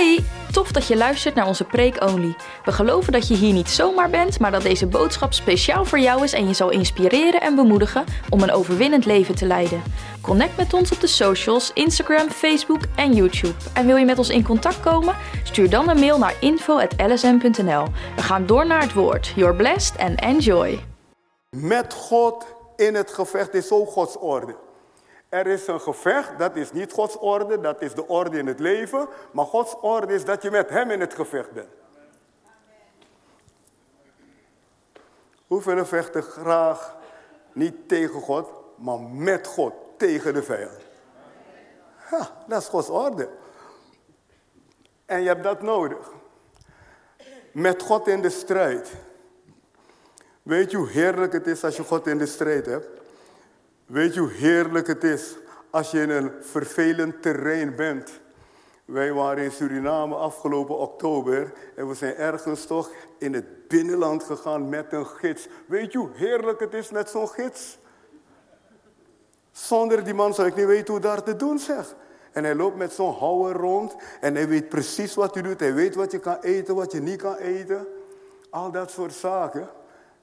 Hey, tof dat je luistert naar onze Preek Only. We geloven dat je hier niet zomaar bent, maar dat deze boodschap speciaal voor jou is en je zal inspireren en bemoedigen om een overwinnend leven te leiden. Connect met ons op de socials, Instagram, Facebook en YouTube. En wil je met ons in contact komen? Stuur dan een mail naar info.lsm.nl. We gaan door naar het woord. You're blessed and enjoy. Met God in het gevecht is zo Gods orde. Er is een gevecht, dat is niet Gods orde, dat is de orde in het leven. Maar Gods orde is dat je met Hem in het gevecht bent. Hoeveel vechten graag niet tegen God, maar met God tegen de vijand? Ja, dat is Gods orde. En je hebt dat nodig. Met God in de strijd. Weet je hoe heerlijk het is als je God in de strijd hebt? Weet je hoe heerlijk het is als je in een vervelend terrein bent? Wij waren in Suriname afgelopen oktober en we zijn ergens toch in het binnenland gegaan met een gids. Weet je hoe heerlijk het is met zo'n gids? Zonder die man zou ik niet weten hoe daar te doen zeg. En hij loopt met zo'n houwer rond en hij weet precies wat hij doet. Hij weet wat je kan eten, wat je niet kan eten. Al dat soort zaken.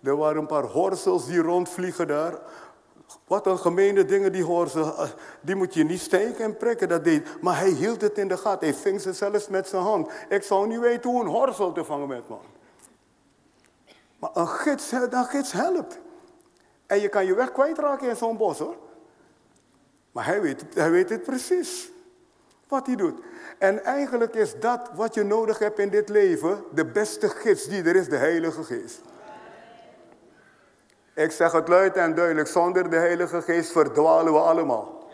Er waren een paar horsels die rondvliegen daar. Wat een gemene dingen die horen eh, Die moet je niet steken en prikken, dat deed. Maar hij hield het in de gaten. Hij ving ze zelfs met zijn hand. Ik zou niet weten hoe een horsel te vangen met man. Maar een gids, een gids helpt. En je kan je weg kwijtraken in zo'n bos hoor. Maar hij weet, hij weet het precies. Wat hij doet. En eigenlijk is dat wat je nodig hebt in dit leven. De beste gids die er is, de Heilige Geest. Ik zeg het luid en duidelijk, zonder de Heilige Geest verdwalen we allemaal.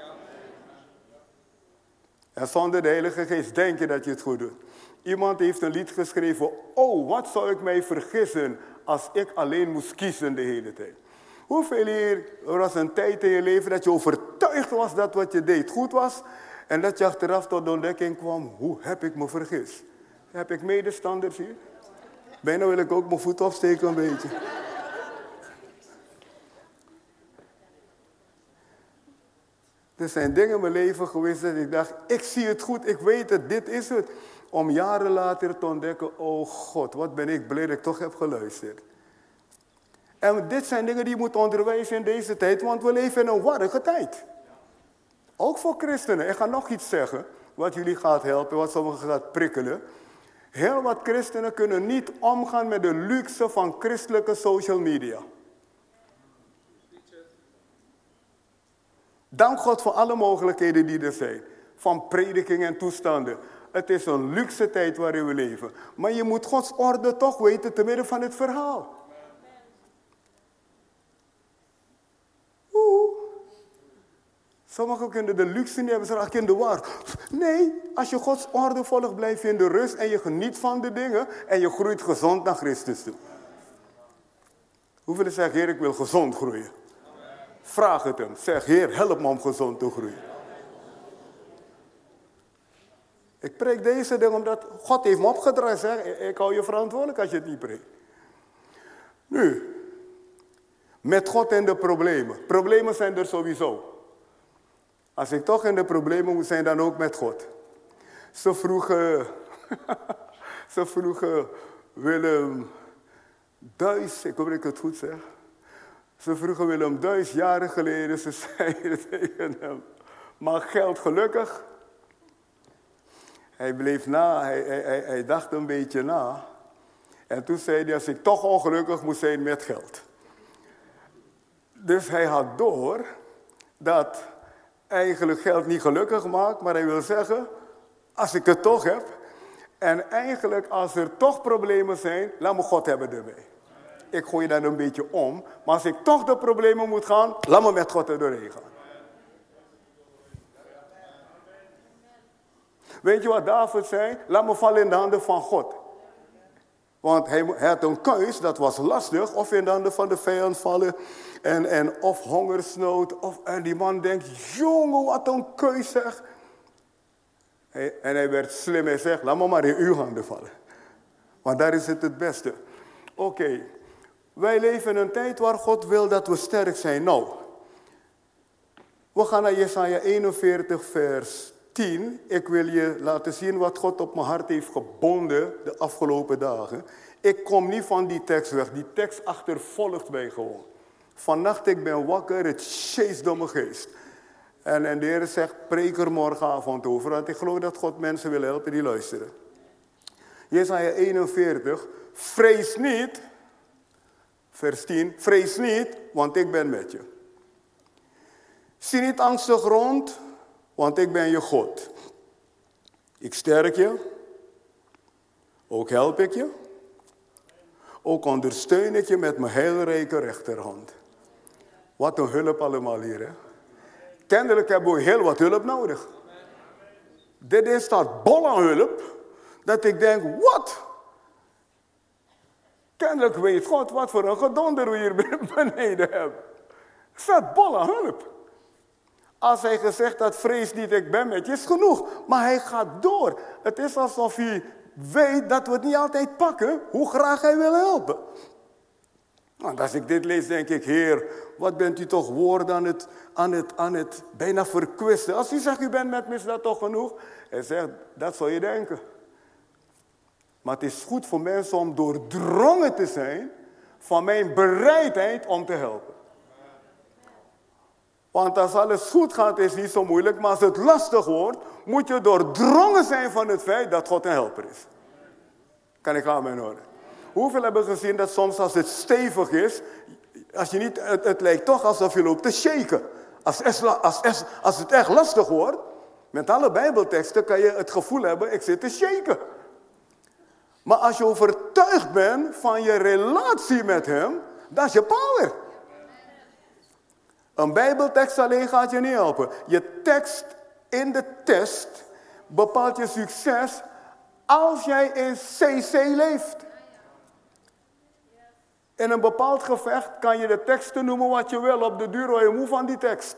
En zonder de Heilige Geest denk je dat je het goed doet. Iemand heeft een lied geschreven, oh wat zou ik mij vergissen als ik alleen moest kiezen de hele tijd. Hoeveel hier, er was een tijd in je leven dat je overtuigd was dat wat je deed goed was. En dat je achteraf tot de ontdekking kwam, hoe heb ik me vergist? Heb ik medestanders hier? Bijna wil ik ook mijn voet opsteken een beetje. Er zijn dingen in mijn leven geweest dat ik dacht, ik zie het goed, ik weet het, dit is het. Om jaren later te ontdekken, oh God, wat ben ik blij dat ik toch heb geluisterd. En dit zijn dingen die je moet onderwijzen in deze tijd, want we leven in een warrige tijd. Ook voor christenen. Ik ga nog iets zeggen, wat jullie gaat helpen, wat sommigen gaat prikkelen. Heel wat christenen kunnen niet omgaan met de luxe van christelijke social media. Dank God voor alle mogelijkheden die er zijn. Van prediking en toestanden. Het is een luxe tijd waarin we leven. Maar je moet Gods orde toch weten te midden van het verhaal. Oeh. Sommigen kunnen de luxe niet hebben, ze raken in de war. Nee, als je Gods orde volgt, blijf je in de rust en je geniet van de dingen en je groeit gezond naar Christus toe. Hoeveel zeggen, Heer, ik wil gezond groeien? Vraag het hem. Zeg, Heer, help me om gezond te groeien. Ik preek deze ding omdat God heeft me opgedraaid. Zeg. Ik hou je verantwoordelijk als je het niet preekt. Nu, met God en de problemen. Problemen zijn er sowieso. Als ik toch in de problemen moet zijn, dan ook met God. Ze vroegen, ze vroegen Willem Duis, ik hoop dat ik het goed zeg. Ze vroegen Willem duizend jaren geleden, ze zeiden tegen hem, maar geld gelukkig? Hij bleef na, hij, hij, hij dacht een beetje na. En toen zei hij, als ik toch ongelukkig moet zijn met geld. Dus hij had door dat eigenlijk geld niet gelukkig maakt, maar hij wil zeggen, als ik het toch heb, en eigenlijk als er toch problemen zijn, laat me God hebben erbij ik gooi dat een beetje om. Maar als ik toch de problemen moet gaan, laat me met God er doorheen gaan. Weet je wat David zei? Laat me vallen in de handen van God. Want hij, had een keus, dat was lastig. Of in de handen van de vijand vallen. En, en of hongersnood. Of, en die man denkt, jongen, wat een keus zeg. en hij werd slim en zegt, laat me maar in uw handen vallen. Want daar is het het beste. Oké, wij leven in een tijd waar God wil dat we sterk zijn. Nou, we gaan naar Jesaja 41, vers 10. Ik wil je laten zien wat God op mijn hart heeft gebonden de afgelopen dagen. Ik kom niet van die tekst weg. Die tekst achtervolgt mij gewoon. Vannacht ik ben wakker, het sjeest door mijn geest. En, en de Heer zegt, preek er morgenavond over. Want ik geloof dat God mensen wil helpen die luisteren. Jesaja 41, vrees niet, vers 10, vrees niet, want ik ben met je. Zie niet angstig rond, want ik ben je God. Ik sterk je, ook help ik je, ook ondersteun ik je met mijn heilrijke rechterhand. Wat een hulp allemaal hier, hè? Kennelijk hebben we heel wat hulp nodig. Dit is dat bol aan hulp, dat ik denk, wat? Kennelijk weet God wat voor een gedonder we hier beneden hebben. Het staat bol aan hulp. Als hij gezegd had, vrees niet, ik ben met je, is genoeg. Maar hij gaat door. Het is alsof hij weet dat we het niet altijd pakken, hoe graag hij wil helpen. Want als ik dit lees, denk ik, Heer, wat bent u toch woorden aan het, aan het, aan het bijna verkwisten. Als u zegt, u bent met me, is dat toch genoeg? Hij zegt, dat zou je denken. Maar het is goed voor mensen om doordrongen te zijn van mijn bereidheid om te helpen. Want als alles goed gaat, is het niet zo moeilijk. Maar als het lastig wordt, moet je doordrongen zijn van het feit dat God een helper is. Kan ik aan mijn horen? Hoeveel hebben gezien dat soms als het stevig is, als je niet, het, lijkt toch alsof je loopt te shaken. Als, als, als het echt lastig wordt, met alle bijbelteksten kan je het gevoel hebben, ik zit te shaken. Maar als je overtuigd bent van je relatie met hem, dat is je power. Een bijbeltekst alleen gaat je niet helpen. Je tekst in de test bepaalt je succes als jij in CC leeft. In een bepaald gevecht kan je de teksten noemen wat je wil. Op de duur word je moe van die tekst.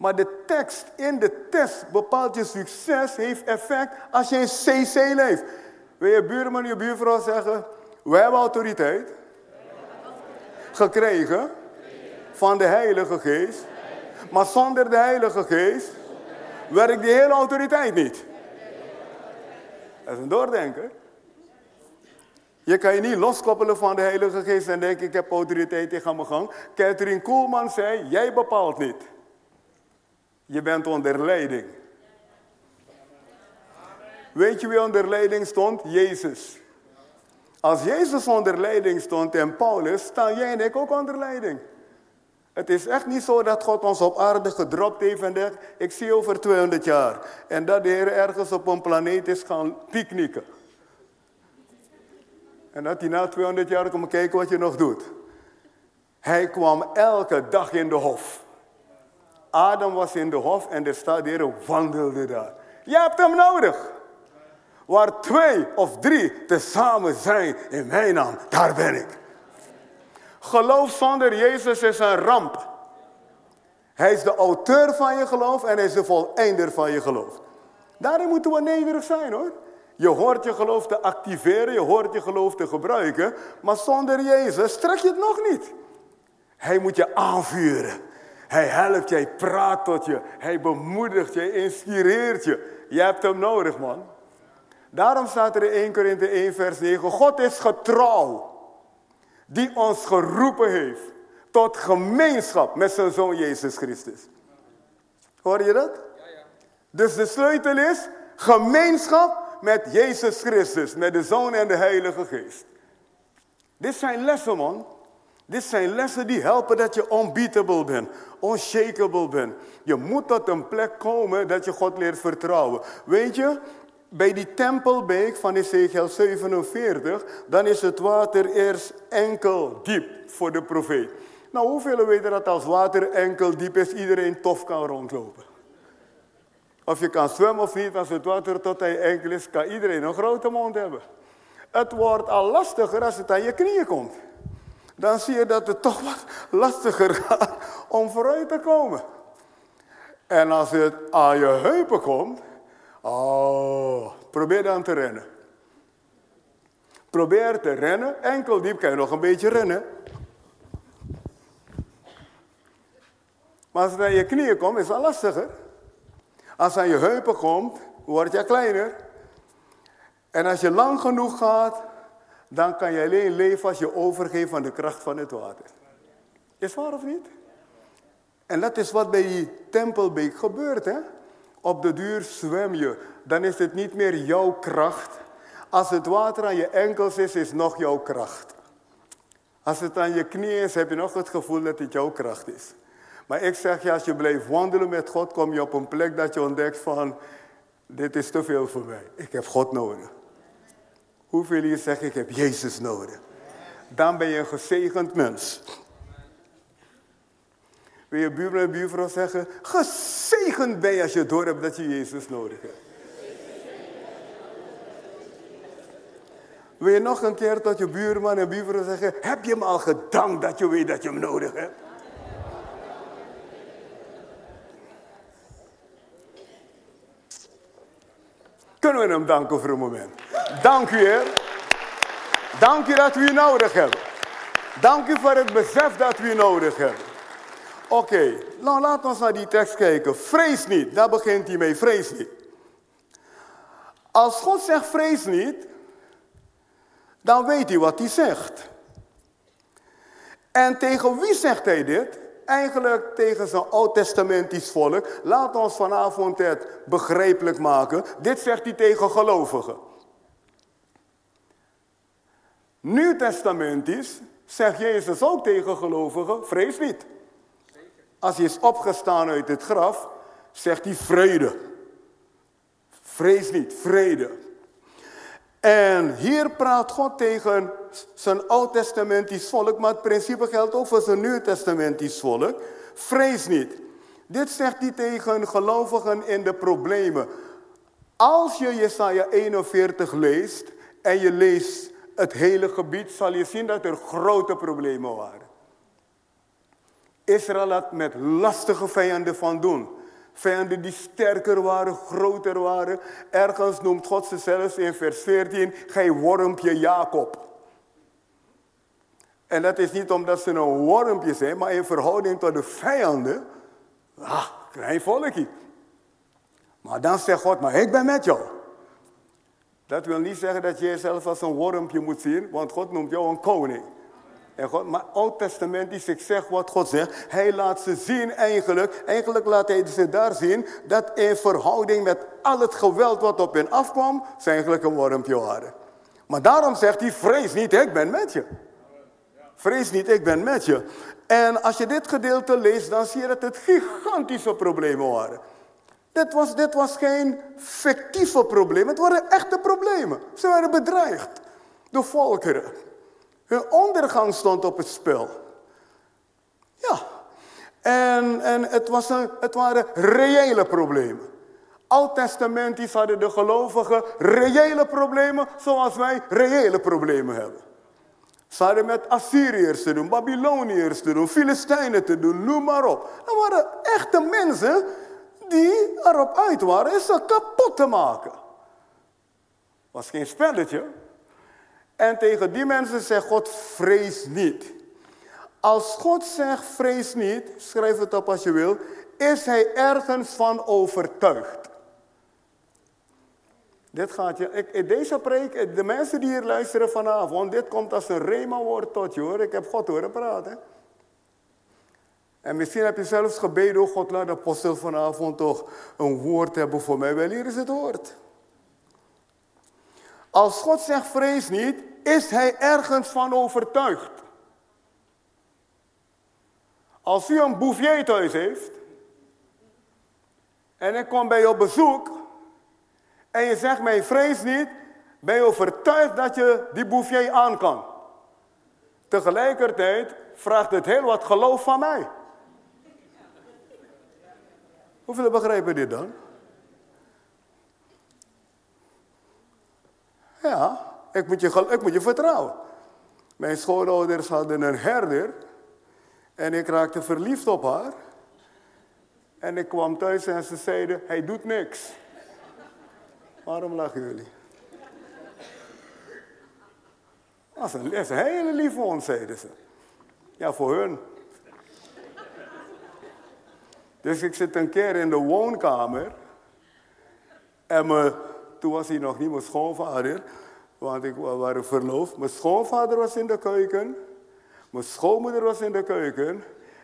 Maar de tekst in de test bepaalt je succes, heeft effect als je in CC leeft. Wil je buurman, je buurvrouw zeggen, wij hebben autoriteit gekregen van de Heilige Geest. Maar zonder de Heilige Geest werkt die hele autoriteit niet. Dat is een doordenken. Je kan je niet loskoppelen van de Heilige Geest en denken, ik heb autoriteit, ik ga mijn gang. Catherine Koelman zei, jij bepaalt niet. Je bent onder leiding. Weet je wie onder leiding stond? Jezus. Als Jezus onder leiding stond en Paulus, staan jij en ik ook onder leiding. Het is echt niet zo dat God ons op aarde gedropt heeft en denkt, ik zie over 200 jaar. En dat de Heer ergens op een planeet is gaan picknicken. En dat hij na 200 jaar komt kijken wat je nog doet. Hij kwam elke dag in de hof. Adam was in de hof en de Heer wandelde daar. Je hebt hem nodig. Waar twee of drie tezamen zijn in mijn naam, daar ben ik. Geloof zonder Jezus is een ramp. Hij is de auteur van je geloof en hij is de voleinder van je geloof. Daarin moeten we nederig zijn hoor. Je hoort je geloof te activeren, je hoort je geloof te gebruiken, maar zonder Jezus trek je het nog niet. Hij moet je aanvuren. Hij helpt je, hij praat tot je, hij bemoedigt je, hij inspireert je. Je hebt hem nodig, man. Daarom staat er in 1 Korinthe 1 vers 9, God is getrouw, die ons geroepen heeft tot gemeenschap met zijn Zoon Jezus Christus. Hoor je dat? Ja, ja. Dus de sleutel is gemeenschap met Jezus Christus, met de Zoon en de Heilige Geest. Dit zijn lessen, man. Dit zijn lessen die helpen dat je unbeatable bent, unshakable bent. Je moet tot een plek komen dat je God leert vertrouwen. Weet je, bij die tempelbeek van Ezekiel 47, dan is het water eerst enkel diep voor de profeet. Nou, hoeveel weten dat als water enkel diep is, iedereen tof kan rondlopen? Of je kan zwemmen of niet, als het water tot hij enkel is, kan iedereen een grote mond hebben. Het wordt al lastiger als het aan je knieën komt. Dan zie je dat het toch wat lastiger gaat om vooruit te komen. En als het aan je heupen komt, oh, probeer dan te rennen. Probeer te rennen, enkel diep kan je nog een beetje rennen. Maar als het aan je knieën komt, is al lastiger. Als het aan je heupen komt, word je kleiner. En als je lang genoeg gaat, dan kan je alleen leven als je overgeeft aan de kracht van het water. Is waar of niet? En dat is wat bij die tempelbeek gebeurt. Hè? Op de duur zwem je. Dan is het niet meer jouw kracht. Als het water aan je enkels is, is nog jouw kracht. Als het aan je knieën is, heb je nog het gevoel dat het jouw kracht is. Maar ik zeg je, als je blijft wandelen met God, kom je op een plek dat je ontdekt van, dit is te veel voor mij. Ik heb God nodig. Hoeveel hier zeggen, ik heb Jezus nodig. Dan ben je een gezegend mens. Wil je buurman en buurvrouw zeggen, gezegend ben je als je door hebt dat je Jezus nodig hebt. Wil je nog een keer tot je buurman en buurvrouw zeggen, heb je hem al gedankt dat je weet dat je hem nodig hebt? Kunnen we hem danken voor een moment? Dank u, Heer. Dank u dat we u nodig hebben. Dank u voor het besef dat we u nodig hebben. Oké, nou laten we naar die tekst kijken. Vrees niet, daar begint hij mee. Vrees niet. Als God zegt vrees niet, dan weet hij wat hij zegt. En tegen wie zegt hij dit? Eigenlijk tegen zijn oud-testamentisch volk. Laat ons vanavond het begrijpelijk maken. Dit zegt hij tegen gelovigen. Nieuw-testamentisch zegt Jezus ook tegen gelovigen, vrees niet. Als hij is opgestaan uit het graf, zegt hij vrede. Vrees niet, vrede. En hier praat God tegen zijn oud-testamentisch volk, maar het principe geldt ook voor zijn nieuw-testamentisch volk. Vrees niet. Dit zegt hij tegen gelovigen in de problemen. Als je Jesaja 41 leest en je leest het hele gebied, zal je zien dat er grote problemen waren. Israël had met lastige vijanden van doen. Vijanden die sterker waren, groter waren. Ergens noemt God ze zelfs in vers 14, gij wormpje Jacob. En dat is niet omdat ze een wormpje zijn, maar in verhouding tot de vijanden. Ah, klein volkje. Maar dan zegt God, maar ik ben met jou. Dat wil niet zeggen dat je jezelf als een wormpje moet zien, want God noemt jou een koning. En God, maar Oud Testament is, ik zeg wat God zegt, hij laat ze zien eigenlijk, eigenlijk laat hij ze daar zien, dat in verhouding met al het geweld wat op hen afkwam, ze eigenlijk een wormpje waren. Maar daarom zegt hij, vrees niet, ik ben met je. Vrees niet, ik ben met je. En als je dit gedeelte leest, dan zie je dat het gigantische problemen waren. Dit was, dit was geen fictieve probleem, het waren echte problemen. Ze werden bedreigd door volkeren. Hun ondergang stond op het spel. Ja. En, en het, was een, het waren reële problemen. Oud-testamentisch hadden de gelovigen reële problemen zoals wij reële problemen hebben. Ze hadden met Assyriërs te doen, Babyloniërs te doen, Filistijnen te doen, noem maar op. Dat waren echte mensen die erop uit waren ze kapot te maken. was geen spelletje. En tegen die mensen zegt God, vrees niet. Als God zegt, vrees niet, schrijf het op als je wil, is hij ergens van overtuigd. Dit gaat je, ik, deze preek, de mensen die hier luisteren vanavond, dit komt als een rema-woord tot je hoor. Ik heb God horen praten. En misschien heb je zelfs gebeden, oh God laat de apostel vanavond toch een woord hebben voor mij. Wel, hier is het woord. Als God zegt vrees niet, is hij ergens van overtuigd. Als u een bouvier thuis heeft en ik kom bij je op bezoek en je zegt mij vrees niet, ben je overtuigd dat je die bouvier aan kan. Tegelijkertijd vraagt het heel wat geloof van mij. Hoeveel begrijpen dit dan? Ja, ik moet, je, ik moet je vertrouwen. Mijn schoonouders hadden een herder. En ik raakte verliefd op haar. En ik kwam thuis en ze zeiden, hij doet niks. Waarom lachen jullie? Dat is een, hele lieve hond, zeiden ze. Ja, voor hun. Dus ik zit een keer in de woonkamer En me, toen was hij nog niet mijn schoonvader, want ik we waren verloofd. Mijn schoonvader was in de keuken, mijn schoonmoeder was in de keuken.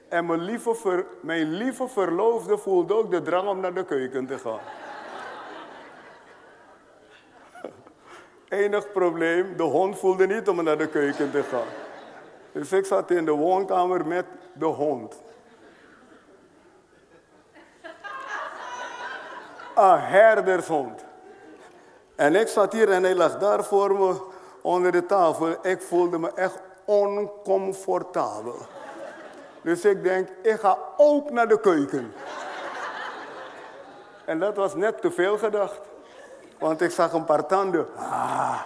En mijn lieve, mijn lieve verloofde voelde ook de drang om naar de keuken te gaan. Enig probleem, de hond voelde niet om naar de keuken te gaan. Dus ik zat in de woonkamer met de hond. Een herdershond. En ik zat hier en hij lag daar voor me onder de tafel. Ik voelde me echt oncomfortabel. Dus ik denk, ik ga ook naar de keuken. En dat was net te veel gedacht. Want ik zag een paar tanden. Ah,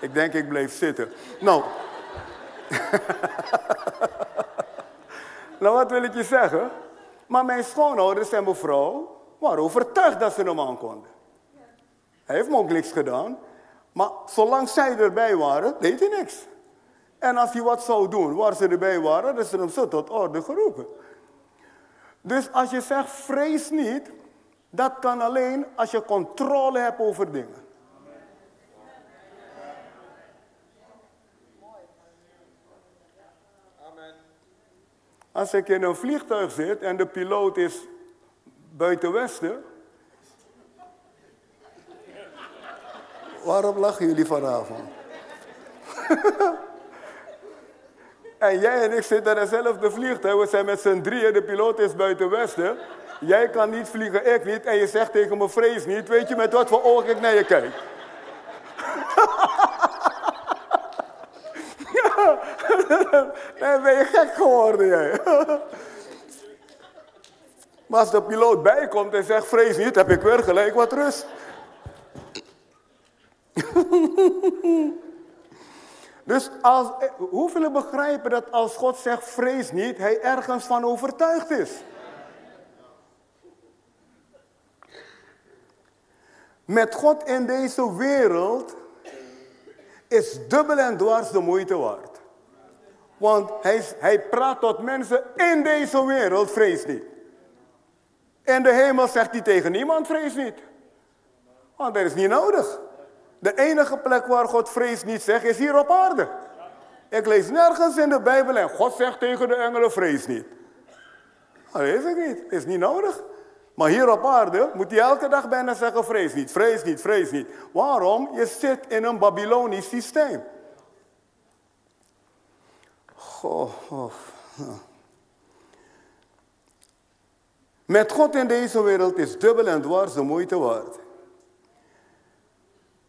ik denk, ik bleef zitten. Nou. nou, wat wil ik je zeggen? Maar mijn schoonouders en mevrouw waren overtuigd dat ze hem aan konden. Hij heeft ook niks gedaan. Maar zolang zij erbij waren, deed hij niks. En als hij wat zou doen waar ze erbij waren, dan is ze hem zo tot orde geroepen. Dus als je zegt vrees niet, dat kan alleen als je controle hebt over dingen. Als ik in een vliegtuig zit en de piloot is buiten Westen. Waarom lachen jullie vanavond? en jij en ik zitten in hetzelfde vliegtuig. We zijn met z'n drieën, de piloot is buiten Westen. Jij kan niet vliegen, ik niet. En je zegt tegen me, vrees niet. Weet je met wat voor ogen ik naar je kijk? dan ben je gek geworden jij. Maar als de piloot bijkomt en zegt, vrees niet, heb ik weer gelijk wat rust. dus als, hoeveel begrijpen dat als God zegt, vrees niet, hij ergens van overtuigd is? Met God in deze wereld is dubbel en dwars de moeite waard. Want hij, hij praat tot mensen in deze wereld, vrees niet. In de hemel zegt hij tegen niemand, vrees niet. Want dat is niet nodig. De enige plek waar God vrees niet zegt, is hier op aarde. Ik lees nergens in de Bijbel en God zegt tegen de engelen, vrees niet. Dat is het niet. Is niet nodig. Maar hier op aarde moet hij elke dag bijna zeggen: vrees niet, vrees niet, vrees niet. Waarom? Je zit in een Babylonisch systeem. Goh, goh. Met God in deze wereld is dubbel en dwars de moeite waard.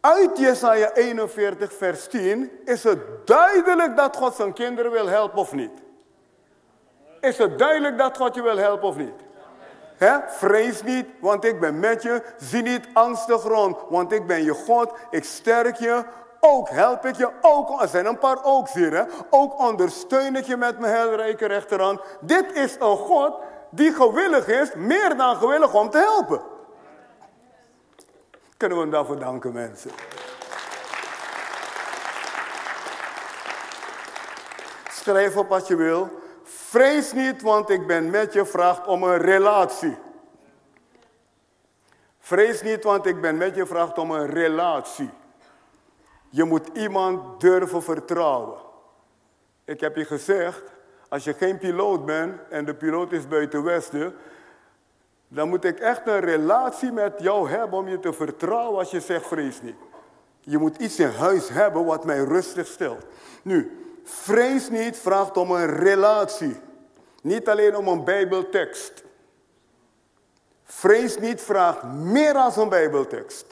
Uit Jesaja 41, vers 10 is het duidelijk dat God zijn kinderen wil helpen of niet. Is het duidelijk dat God je wil helpen of niet? Vrees niet, want ik ben met je. Zie niet angstig rond, want ik ben je God. Ik sterk je. Ook help ik je. Ook, er zijn een paar ooks hier. Ook ondersteun ik je met mijn heilrijke rechterhand. Dit is een God die gewillig is, meer dan gewillig om te helpen. Kunnen we hem daarvoor danken, mensen? Schrijf op wat je wil. Vrees niet, want ik ben met je, vraagt om een relatie. Vrees niet, want ik ben met je, vraagt om een relatie. Je moet iemand durven vertrouwen. Ik heb je gezegd, als je geen piloot bent en de piloot is buiten Westen, dan moet ik echt een relatie met jou hebben om je te vertrouwen als je zegt vrees niet. Je moet iets in huis hebben wat mij rustig stelt. Nu, Vrees niet vraagt om een relatie. Niet alleen om een Bijbeltekst. Vrees niet vraagt meer dan een Bijbeltekst.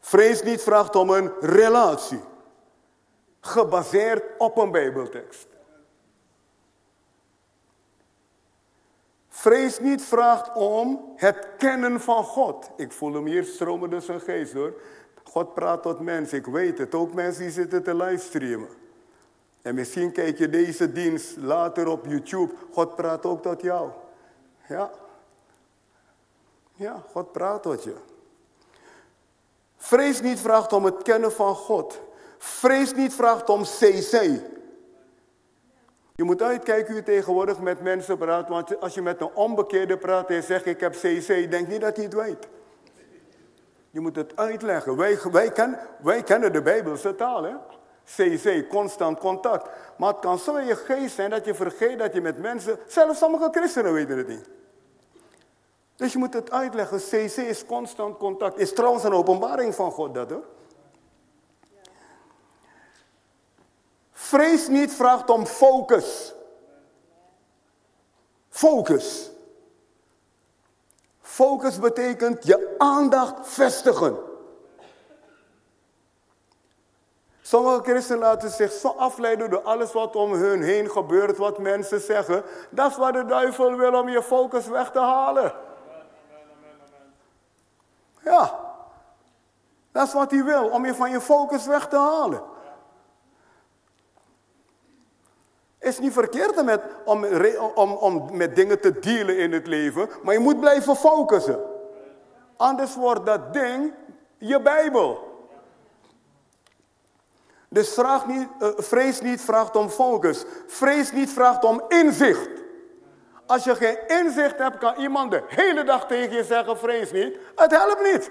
Vrees niet vraagt om een relatie. Gebaseerd op een Bijbeltekst. Vrees niet vraagt om het kennen van God. Ik voel hem hier stromen door zijn geest hoor. God praat tot mensen, ik weet het. Ook mensen die zitten te livestreamen. En misschien kijk je deze dienst later op YouTube. God praat ook tot jou. Ja. Ja, God praat tot je. Vrees niet vraagt om het kennen van God. Vrees niet vraagt om CC. Je moet uitkijken hoe je tegenwoordig met mensen praat. Want als je met een onbekeerde praat en zegt ik heb CC, denk niet dat hij het weet. Je moet het uitleggen. Wij, wij, wij kennen de Bijbelse taal, hè? CC, constant contact. Maar het kan zo in je geest zijn dat je vergeet dat je met mensen, zelfs sommige christenen weten het niet. Dus je moet het uitleggen. CC is constant contact. Is trouwens een openbaring van God dat hoor. Vrees niet vraagt om focus. Focus. Focus betekent je aandacht vestigen. Sommige christenen laten zich zo afleiden door alles wat om hun heen gebeurt, wat mensen zeggen. Dat is wat de duivel wil om je focus weg te halen. Ja, dat is wat hij wil, om je van je focus weg te halen. Is niet verkeerd met, om, om, om met dingen te dealen in het leven, maar je moet blijven focussen. Anders wordt dat ding je Bijbel. Dus vraag niet, uh, vrees niet vraagt om focus. Vrees niet vraagt om inzicht. Als je geen inzicht hebt, kan iemand de hele dag tegen je zeggen: vrees niet. Het helpt niet.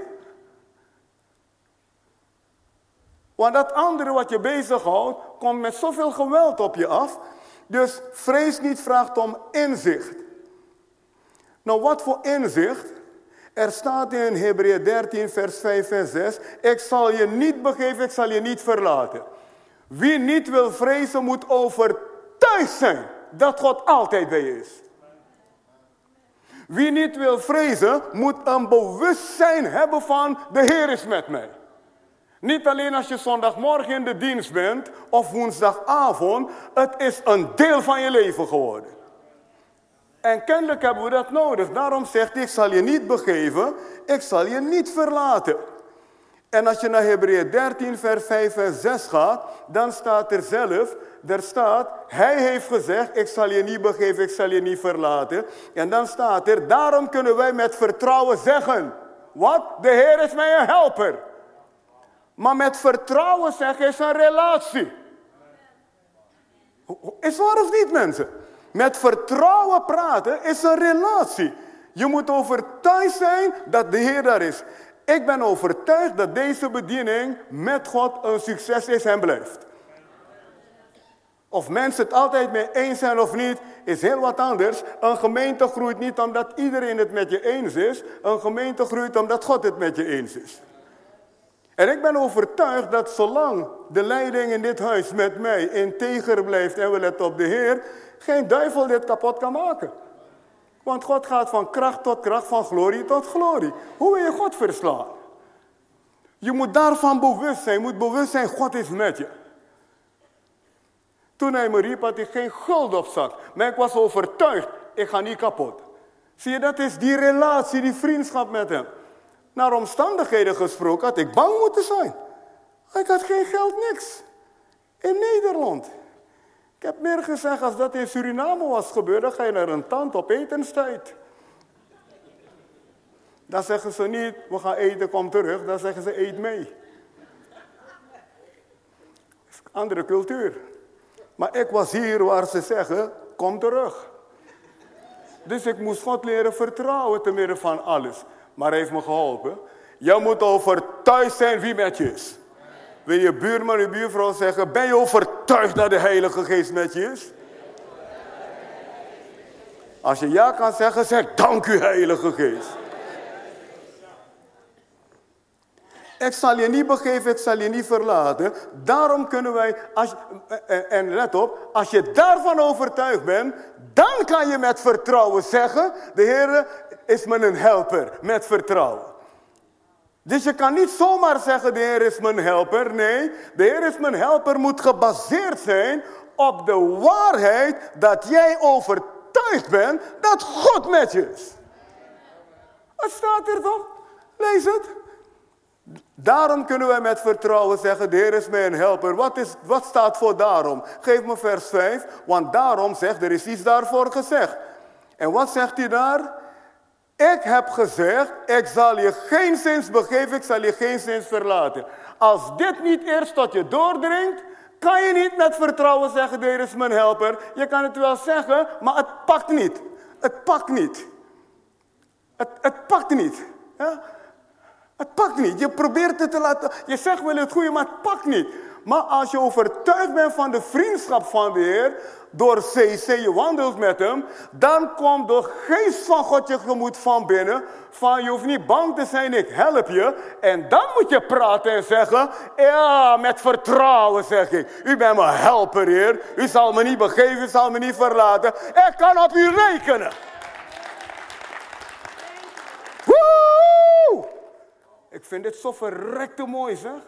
Want dat andere wat je bezighoudt, komt met zoveel geweld op je af. Dus vrees niet vraagt om inzicht. Nou, wat voor inzicht? Er staat in Hebreeën 13, vers 5 en 6. Ik zal je niet begeven, ik zal je niet verlaten. Wie niet wil vrezen, moet overtuigd zijn dat God altijd bij je is. Wie niet wil vrezen, moet een bewustzijn hebben van de Heer is met mij. Niet alleen als je zondagmorgen in de dienst bent of woensdagavond, het is een deel van je leven geworden. En kennelijk hebben we dat nodig. Daarom zegt hij, ik zal je niet begeven, ik zal je niet verlaten. En als je naar Hebreeën 13, vers 5 en 6 gaat, dan staat er zelf, er staat, hij heeft gezegd, ik zal je niet begeven, ik zal je niet verlaten. En dan staat er, daarom kunnen wij met vertrouwen zeggen, wat? De Heer is mij een helper. Maar met vertrouwen zeggen is een relatie. Is waar of niet mensen? Met vertrouwen praten is een relatie. Je moet overtuigd zijn dat de Heer daar is. Ik ben overtuigd dat deze bediening met God een succes is en blijft. Of mensen het altijd mee eens zijn of niet, is heel wat anders. Een gemeente groeit niet omdat iedereen het met je eens is. Een gemeente groeit omdat God het met je eens is. En ik ben overtuigd dat zolang de leiding in dit huis met mij integer blijft en we letten op de Heer, geen duivel dit kapot kan maken. Want God gaat van kracht tot kracht, van glorie tot glorie. Hoe wil je God verslaan? Je moet daarvan bewust zijn. Je moet bewust zijn, God is met je. Toen hij me riep, had ik geen guld op zak. Maar ik was overtuigd, ik ga niet kapot. Zie je, dat is die relatie, die vriendschap met hem. Naar omstandigheden gesproken had ik bang moeten zijn. Ik had geen geld, niks. In Nederland. Ik heb meer gezegd, als dat in Suriname was gebeurd, dan ga je naar een tand op etenstijd. Dan zeggen ze niet, we gaan eten, kom terug. Dan zeggen ze, eet mee. Andere cultuur. Maar ik was hier waar ze zeggen, kom terug. Dus ik moest God leren vertrouwen te midden van alles maar heeft me geholpen. Je moet overtuigd zijn wie met je is. Wil je buurman, je buurvrouw zeggen, ben je overtuigd dat de Heilige Geest met je is? Als je ja kan zeggen, zeg dank u Heilige Geest. Ik zal je niet begeven, ik zal je niet verlaten. Daarom kunnen wij, als, en let op, als je daarvan overtuigd bent, dan kan je met vertrouwen zeggen, de Heer is me een helper, met vertrouwen. Dus je kan niet zomaar zeggen, de Heer is mijn helper. Nee, de Heer is mijn helper moet gebaseerd zijn op de waarheid dat jij overtuigd bent dat God met je is. Het staat er toch? Lees het. Daarom kunnen wij met vertrouwen zeggen, de Heer is mij een helper. Wat, is, wat staat voor daarom? Geef me vers 5, want daarom zegt, er is iets daarvoor gezegd. En wat zegt hij daar? Ik heb gezegd, ik zal je geen zins begeven, ik zal je geen zins verlaten. Als dit niet eerst tot je doordringt, kan je niet met vertrouwen zeggen, Heer is mijn helper. Je kan het wel zeggen, maar het pakt niet. Het pakt niet. Het, het pakt niet. Ja? Het pakt niet. Je probeert het te laten. Je zegt wel het goede, maar het pakt niet. Maar als je overtuigd bent van de vriendschap van de Heer, door CC je wandelt met hem, dan komt de geest van God je gemoed van binnen. Van je hoeft niet bang te zijn, ik help je. En dan moet je praten en zeggen, ja, met vertrouwen zeg ik. U bent mijn helper, Heer. U zal me niet begeven, u zal me niet verlaten. Ik kan op u rekenen. Ik vind dit zo verrekte mooi, zeg.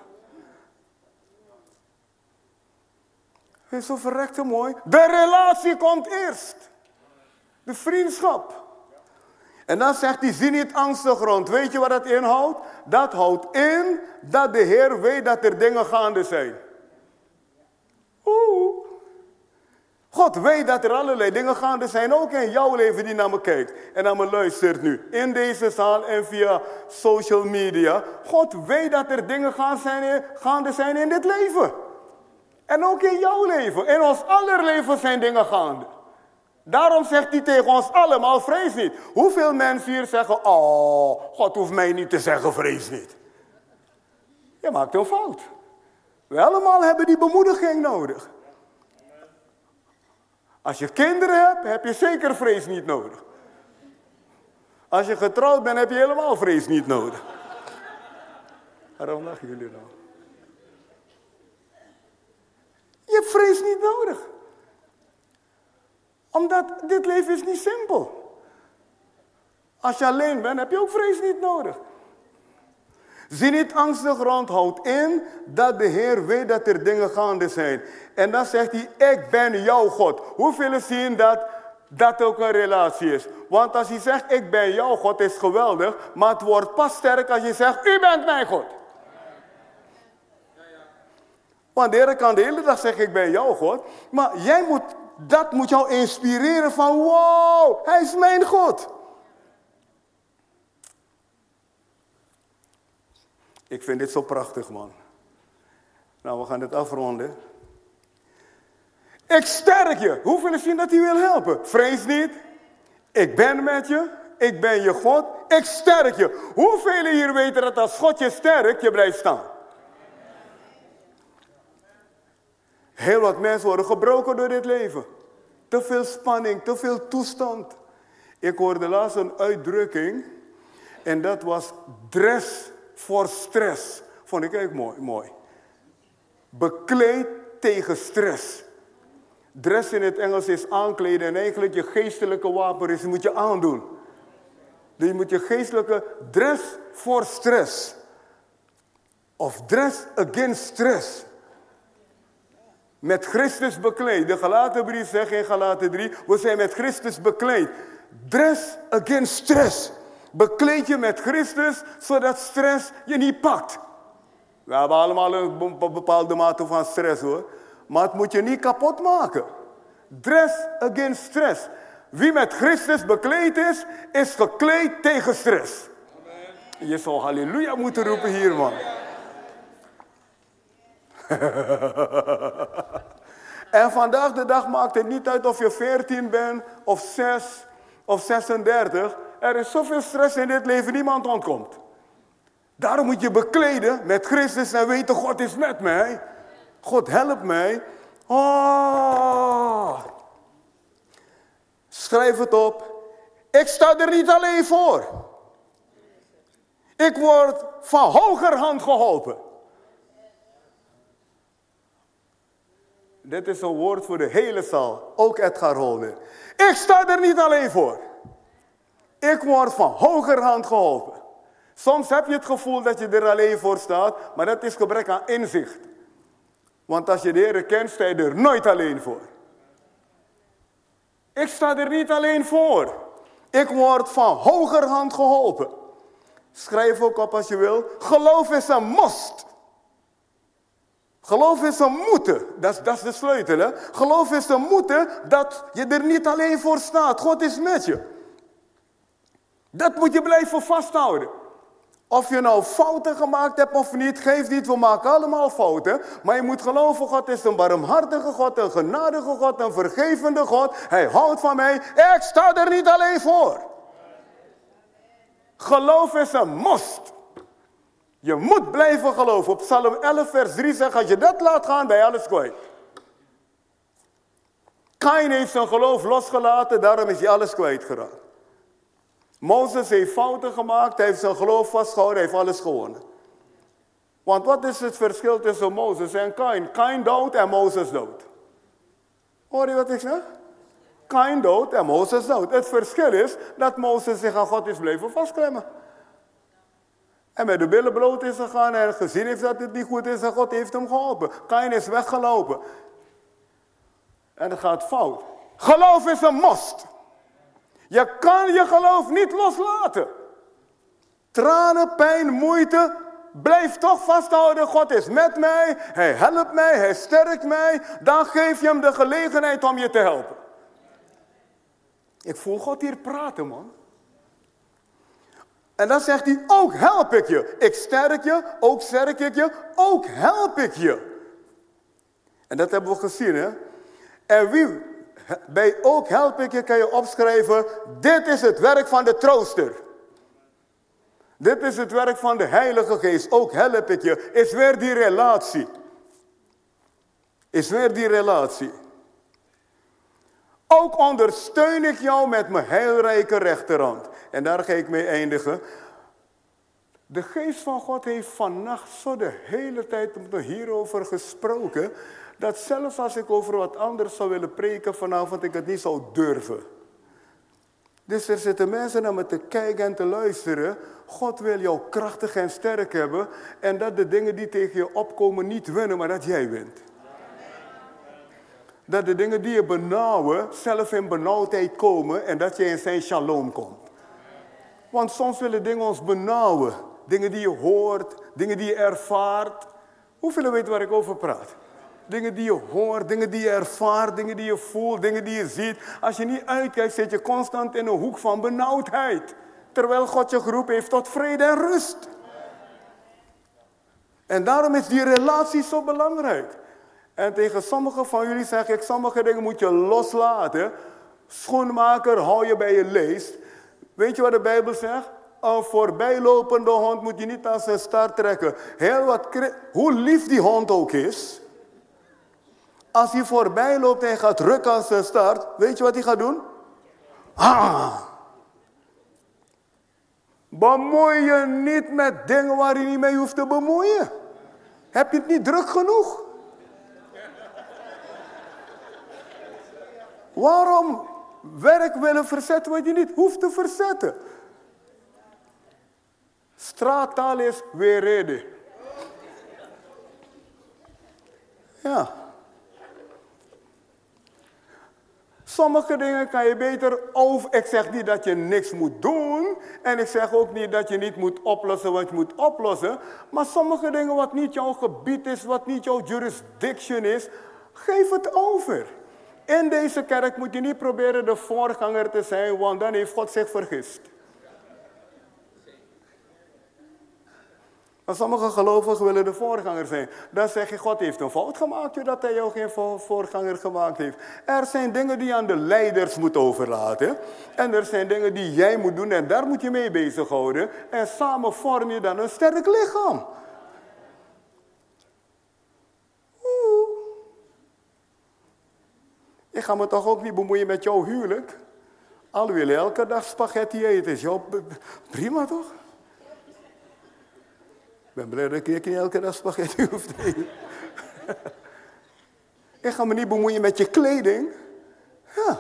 Het is zo verrekte mooi. De relatie komt eerst. De vriendschap. En dan zegt hij, zie niet angstig rond. Weet je wat dat inhoudt? Dat houdt in dat de Heer weet dat er dingen gaande zijn. Oeh. God weet dat er allerlei dingen gaande zijn, ook in jouw leven die naar me kijkt en naar me luistert nu. In deze zaal en via social media. God weet dat er dingen gaande zijn in dit leven. En ook in jouw leven. In ons aller leven zijn dingen gaande. Daarom zegt hij tegen ons allemaal, vrees niet. Hoeveel mensen hier zeggen, oh, God hoeft mij niet te zeggen, vrees niet. Je maakt een fout. We allemaal hebben die bemoediging nodig. Als je kinderen hebt, heb je zeker vrees niet nodig. Als je getrouwd bent, heb je helemaal vrees niet nodig. Waarom lachen jullie nou? Je hebt vrees niet nodig. Omdat dit leven is niet simpel. Als je alleen bent, heb je ook vrees niet nodig. Zie niet angstig rond, houd in dat de Heer weet dat er dingen gaande zijn. En dan zegt hij, ik ben jouw God. Hoeveel zien dat dat ook een relatie is? Want als hij zegt, ik ben jouw God, is geweldig. Maar het wordt pas sterk als je zegt, u bent mijn God. Want de Heer kan de hele dag zeggen, ik ben jouw God. Maar jij moet, dat moet jou inspireren van, wow, hij is mijn God. Ik vind dit zo prachtig, man. Nou, we gaan dit afronden. Ik sterk je. Hoeveel zien dat hij wil helpen? Vrees niet. Ik ben met je. Ik ben je God. Ik sterk je. Hoeveel hier weten dat als God je sterkt, je blijft staan? Heel wat mensen worden gebroken door dit leven. Te veel spanning, te veel toestand. Ik hoorde laatst een uitdrukking. En dat was dress voor stress. Vond ik ook mooi. mooi. Bekleed tegen stress. Dress in het Engels is aankleden en eigenlijk je geestelijke wapen is, moet je aandoen. Dus je moet je geestelijke dress voor stress. Of dress against stress. Met Christus bekleed. De Galatenbrief zegt in Galaten 3, we zijn met Christus bekleed. Dress against stress. Bekleed je met Christus, zodat stress je niet pakt. We hebben allemaal een bepaalde mate van stress hoor. Maar het moet je niet kapot maken. Dress against stress. Wie met Christus bekleed is, is gekleed tegen stress. Je zou halleluja moeten roepen hier, man. en vandaag de dag maakt het niet uit of je 14 bent, of 6, of 36. Er is zoveel stress in dit leven, niemand ontkomt. Daarom moet je bekleden met Christus en weten, God is met mij. God helpt mij. Oh. Schrijf het op. Ik sta er niet alleen voor. Ik word van hogerhand geholpen. Dit is een woord voor de hele zaal. Ook Edgar Holder. Ik sta er niet alleen voor. Ik word van hogerhand geholpen. Soms heb je het gevoel dat je er alleen voor staat, maar dat is gebrek aan inzicht. Want als je de Heer kent, sta je er nooit alleen voor. Ik sta er niet alleen voor. Ik word van hogerhand geholpen. Schrijf ook op als je wil. Geloof is een most. Geloof is een moeten. Dat is, dat is de sleutel. Hè? Geloof is een moeten dat je er niet alleen voor staat. God is met je. Dat moet je blijven vasthouden. Of je nou fouten gemaakt hebt of niet, geeft niet, we maken allemaal fouten. Maar je moet geloven, God is een barmhartige God, een genadige God, een vergevende God. Hij houdt van mij. Ik sta er niet alleen voor. Geloof is een most. Je moet blijven geloven. Op Psalm 11, vers 3 zegt: Als je dat laat gaan, ben je alles kwijt. Kain heeft zijn geloof losgelaten, daarom is hij alles kwijtgeraakt. Mozes heeft fouten gemaakt, hij heeft zijn geloof vastgehouden, hij heeft alles gewonnen. Want wat is het verschil tussen Mozes en Kain? Kain dood en Mozes dood. Hoor je wat ik zeg? Kain dood en Mozes dood. Het verschil is dat Mozes zich aan God is blijven vastklemmen. En met de billen bloot is gegaan en gezien heeft dat het niet goed is en God heeft hem geholpen. Kain is weggelopen. En het gaat fout. Geloof is een most. Je kan je geloof niet loslaten. Tranen, pijn, moeite, blijf toch vasthouden. God is met mij, Hij helpt mij, Hij sterkt mij. Dan geef je hem de gelegenheid om je te helpen. Ik voel God hier praten, man. En dan zegt hij, ook help ik je. Ik sterk je, ook sterk ik je, ook help ik je. En dat hebben we gezien, hè. En wie, bij ook help ik je, kan je opschrijven, dit is het werk van de trooster. Dit is het werk van de Heilige Geest. Ook help ik je. Is weer die relatie. Is weer die relatie. Ook ondersteun ik jou met mijn heilrijke rechterhand. En daar ga ik mee eindigen. De geest van God heeft vannacht zo de hele tijd hierover gesproken. Dat zelfs als ik over wat anders zou willen preken vanavond, ik het niet zou durven. Dus er zitten mensen naar me te kijken en te luisteren. God wil jou krachtig en sterk hebben. En dat de dingen die tegen je opkomen niet winnen, maar dat jij wint. Dat de dingen die je benauwen, zelf in benauwdheid komen en dat je in zijn shalom komt. Want soms willen dingen ons benauwen. Dingen die je hoort, dingen die je ervaart. Hoeveel weten waar ik over praat? Dingen die je hoort, dingen die je ervaart, dingen die je voelt, dingen die je ziet. Als je niet uitkijkt, zit je constant in een hoek van benauwdheid. Terwijl God je geroepen heeft tot vrede en rust. En daarom is die relatie zo belangrijk. En tegen sommigen van jullie zeg ik, sommige dingen moet je loslaten. Schoenmaker, hou je bij je leest. Weet je wat de Bijbel zegt? Een voorbijlopende hond moet je niet aan zijn staart trekken. Heel wat, hoe lief die hond ook is. Als hij voorbij loopt en gaat rukken aan zijn staart, weet je wat hij gaat doen? Ah! Bemoei je niet met dingen waar je niet mee hoeft te bemoeien. Heb je het niet druk genoeg? Waarom werk willen verzetten wat je niet hoeft te verzetten? Straattaal is weer reden. Ja. Sommige dingen kan je beter over. Ik zeg niet dat je niks moet doen. En ik zeg ook niet dat je niet moet oplossen wat je moet oplossen. Maar sommige dingen wat niet jouw gebied is, wat niet jouw jurisdiction is, geef het over. In deze kerk moet je niet proberen de voorganger te zijn, want dan heeft God zich vergist. Maar sommige gelovigen willen de voorganger zijn. Dan zeg je, God heeft een fout gemaakt dat hij jou geen voorganger gemaakt heeft. Er zijn dingen die je aan de leiders moet overlaten. En er zijn dingen die jij moet doen en daar moet je mee bezighouden. En samen vorm je dan een sterk lichaam. Ik ga me toch ook niet bemoeien met jouw huwelijk. Al willen elke dag spaghetti eten. Is prima toch? Ben blij dat ik niet elke dag spaghetti hoef te eten. ik ga me niet bemoeien met je kleding. Ja.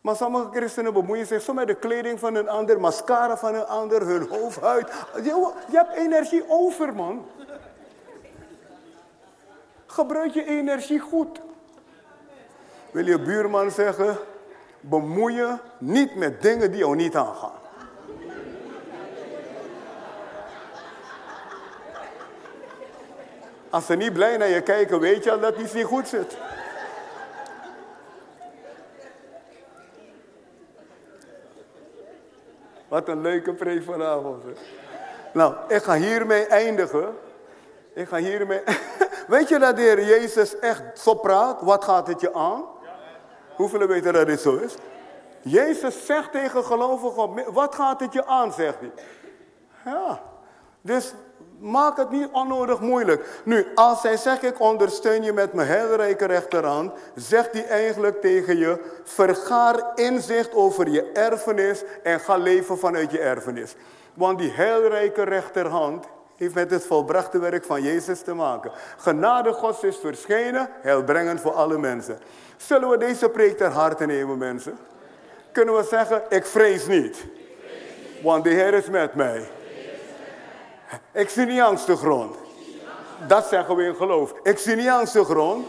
Maar sommige christenen bemoeien zich zo met de kleding van een ander, mascara van een ander, hun hoofdhuid. Je, je hebt energie over, man. Gebruik je energie goed. Wil je buurman zeggen, bemoeien niet met dingen die jou niet aangaan. Als ze niet blij naar je kijken, weet je al dat iets niet goed zit. Wat een leuke preek vanavond. Hè? Nou, ik ga hiermee eindigen. Ik ga hiermee... Weet je dat de Heer Jezus echt zo praat? Wat gaat het je aan? Hoeveel weten dat dit zo is? Jezus zegt tegen gelovigen, wat gaat het je aan, zegt hij. Ja, dus Maak het niet onnodig moeilijk. Nu, als hij zegt ik ondersteun je met mijn heilrijke rechterhand, zegt hij eigenlijk tegen je, vergaar inzicht over je erfenis en ga leven vanuit je erfenis. Want die heilrijke rechterhand heeft met het volbrachte werk van Jezus te maken. Genade Gods is verschenen, heilbrengend voor alle mensen. Zullen we deze preek ter harte nemen, mensen? Kunnen we zeggen, ik vrees niet. Want de Heer is met mij. Ik zie niet angst de grond. Dat zeggen we in geloof. Ik zie niet angst de grond.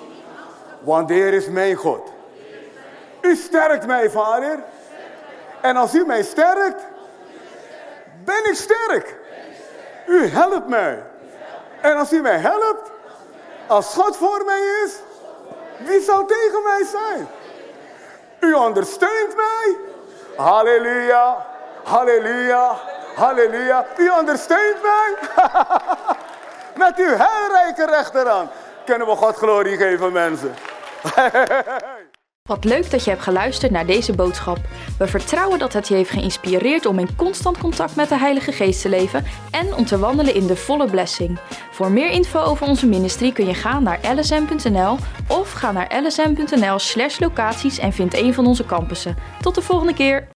Want de Heer is mijn God. U sterkt mij, vader. En als u mij sterkt, ben ik sterk. U helpt mij. En als u mij helpt, als God voor mij is, wie zal tegen mij zijn? U ondersteunt mij. Halleluja, halleluja, halleluja. U ondersteunt mij. Met uw heilrijke rechterhand kunnen we God glorie geven, mensen. Wat leuk dat je hebt geluisterd naar deze boodschap. We vertrouwen dat het je heeft geïnspireerd om in constant contact met de Heilige Geest te leven en om te wandelen in de volle blessing. Voor meer info over onze ministrie kun je gaan naar lsm.nl of ga naar lsm.nl/locaties en vind een van onze campussen. Tot de volgende keer.